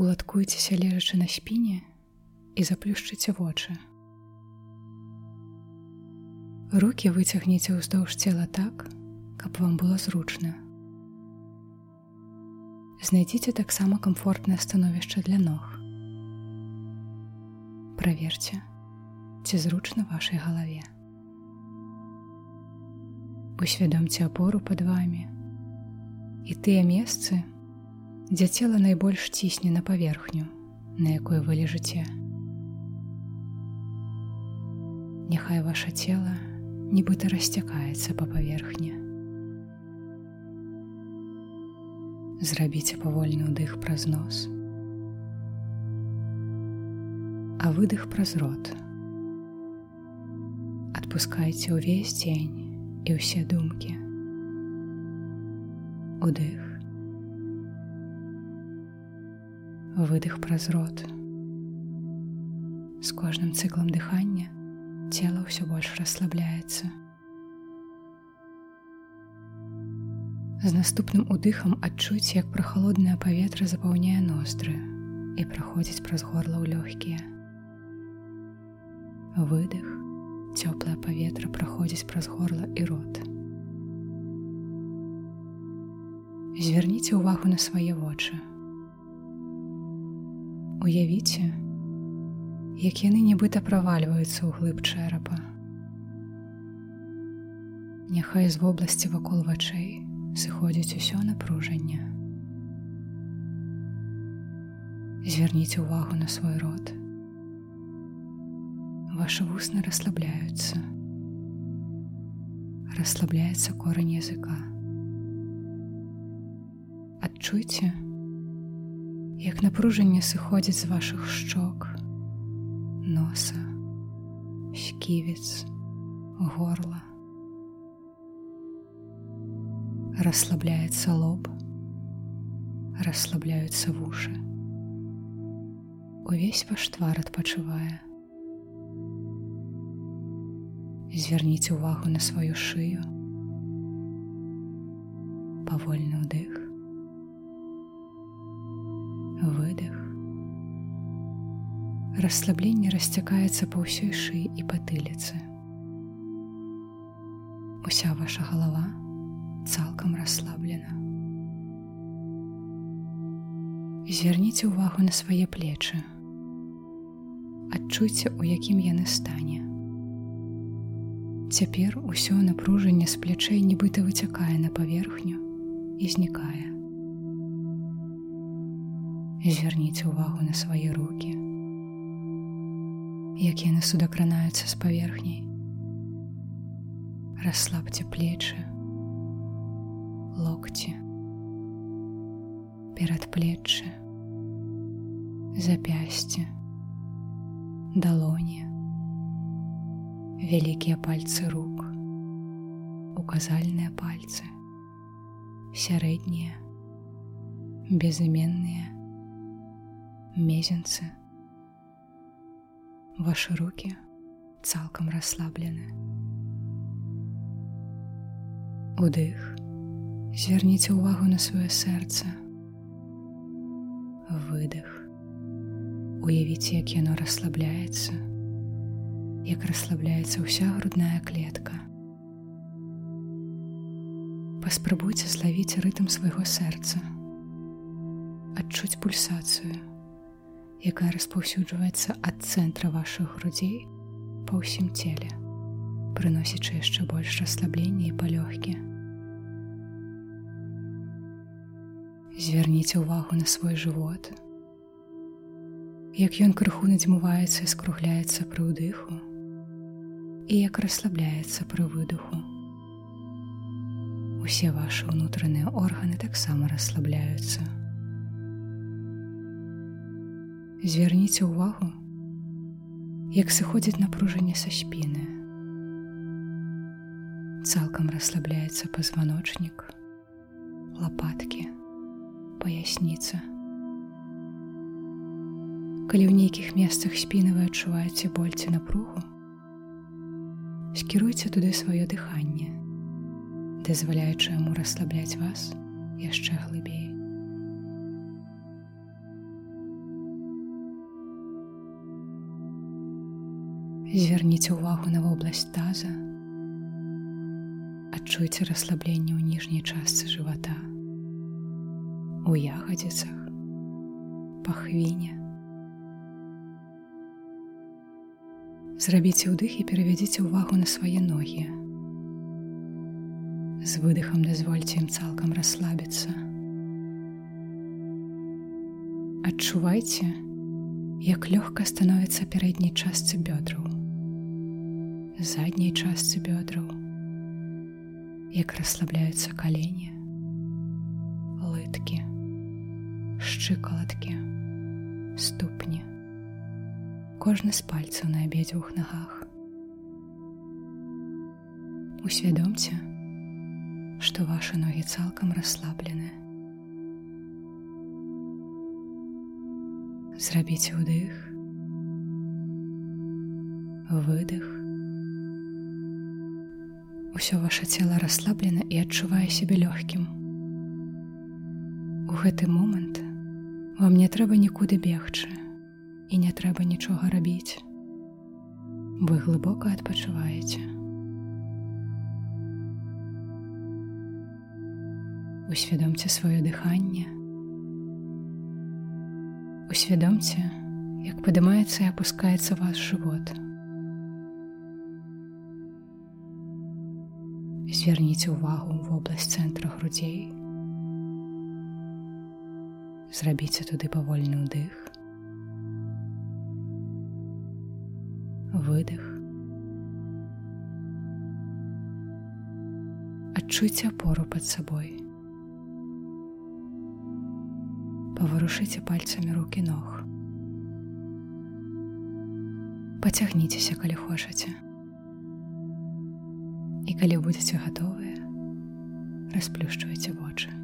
Уладкуйцеся лежачы на спіне і заплюшчыце вочы. Рукі выцягніце ўздоўж цела так, каб вам было зручна. Знайдзіце таксама камфортнае становішча для ног. Праверце, ці зручна вашай галаве. Усвядомце апору пад вами і тыя месцы, дзе цела найбольш цісне на паверхню, на якой вы лежыце. Няхай ваше цела нібыта расцякаецца па паверхні. Зрабіце павольны ўдых праз нос, а выдых праз рот. Адпускайце ўвесь дзень і ўсе думкі. Удых. Выдых праз рот. З кожным цыклам дыхання цела ўсё больш расслабляецца. З наступным удыхам адчуць, як прахалоднае паветра запаўняе ностры і праходзіць праз горла ў лёгкія. Выдых, цёплае паветра праходзіць праз горла і рот. Звярніце ўвагу на свае вочы. Уявіце, як яны нібыта правальваюцца ў глыб чэрапа. Няхай з вобласці вакол вачэй сыходзіць усё напружанне. Звярніце ўвагу на свой рот. Вашы вусны расслабляюцца. Расслабляецца корань языка. Адчуйце, як напружанне сыходзіць з вашых шчок, носа, сківец, горла. расслабляецца лоб, расслабляюцца вушы. Увесь ваш твар адпачывае. Звярніце ўвагу на сваю шыю. Павольны ўдых. Выдых. Расслабленне расцякаецца па ўсёй шыі і патыліцы. Уся ваша галава, цалкам расслаблена. Звярніце ўвагу на свае плечы. Адчуйце, у якім яны стане. Цяпер усё напружанне з плячэй нібыта выцякае на паверхню і знікае. Звярніце ўвагу на свае руки, як яны судакранаюцца з паверхняй. Расслабце плечы, локці, перадплеччы, запясце, далоні, вялікія пальцы рук, указальныя пальцы, сярэднія, безыменныя, мезенцы. Вашы руки цалкам расслаблены. Удых, Звярніце ўвагу на сваё сэрца. Выдых. Уявіце, як яно расслабляецца, як расслабляецца ўся грудная клетка. Паспрабуйце злавіць рытм свайго сэрца, адчуць пульсацыю, якая распаўсюджваецца ад цэнтра вашых грудзей па ўсім целе, прыносячы яшчэ больш расслаблення і палёгкі. Звярніце ўвагу на свой жывот. Як ён крыху надзьмуваецца і скругляецца пры ўдыху і як расслабляецца пры выдуху. Усе вашы ўнутраныя органы таксама расслабляюцца. Звярніце ўвагу, як сыходзіць напружанне са спіны. Цалкам расслабляецца пазваночнік, лапаткі, паясніца. Калі ў нейкіх месцах спіны вы адчуваеце боль ці напругу, скіруйце туды сваё дыханне, дазваляючы яму расслабляць вас яшчэ глыбей. Зверніце ўвагу на вобласць таза. Адчуйце расслабленне ў ніжняй частцы жывата, у ягадзіцах, пахвіне. Зрабіце ўдых і перавядзіце ўвагу на свае ногі. З выдыхам дазвольце ім цалкам расслабіцца. Адчувайце, як лёгка становіцца пярэдняй частцы бёдраў, задняй частцы бёдраў, як расслабляюцца калені, лыткі, шчыкаладкі, ступні, кожны з пальцаў на абедзвюх нагах. Усвядомце, што вашы ногі цалкам расслаблены. Зрабіце ўдых, выдых. Усё ваше цело расслаблена і адчувае сябе лёгкім. У гэты момант вам не трэба нікуды бегчы і не трэба нічога рабіць. Вы глыбока адпачуваеце. усвядомце сваё дыханне. Усвядомце, як падымаецца і апускаецца ваш жывот. Зверніце ўвагу ў вобласць цэнтра грудзей. Зрабіце туды павольны ўдых. Выдых. Адчуйце апору пад сабой. паварушыце пальцамі руки ног. Пацягніцеся, калі хочаце. І калі будзеце гатовыя, расплюшчвайце вочы.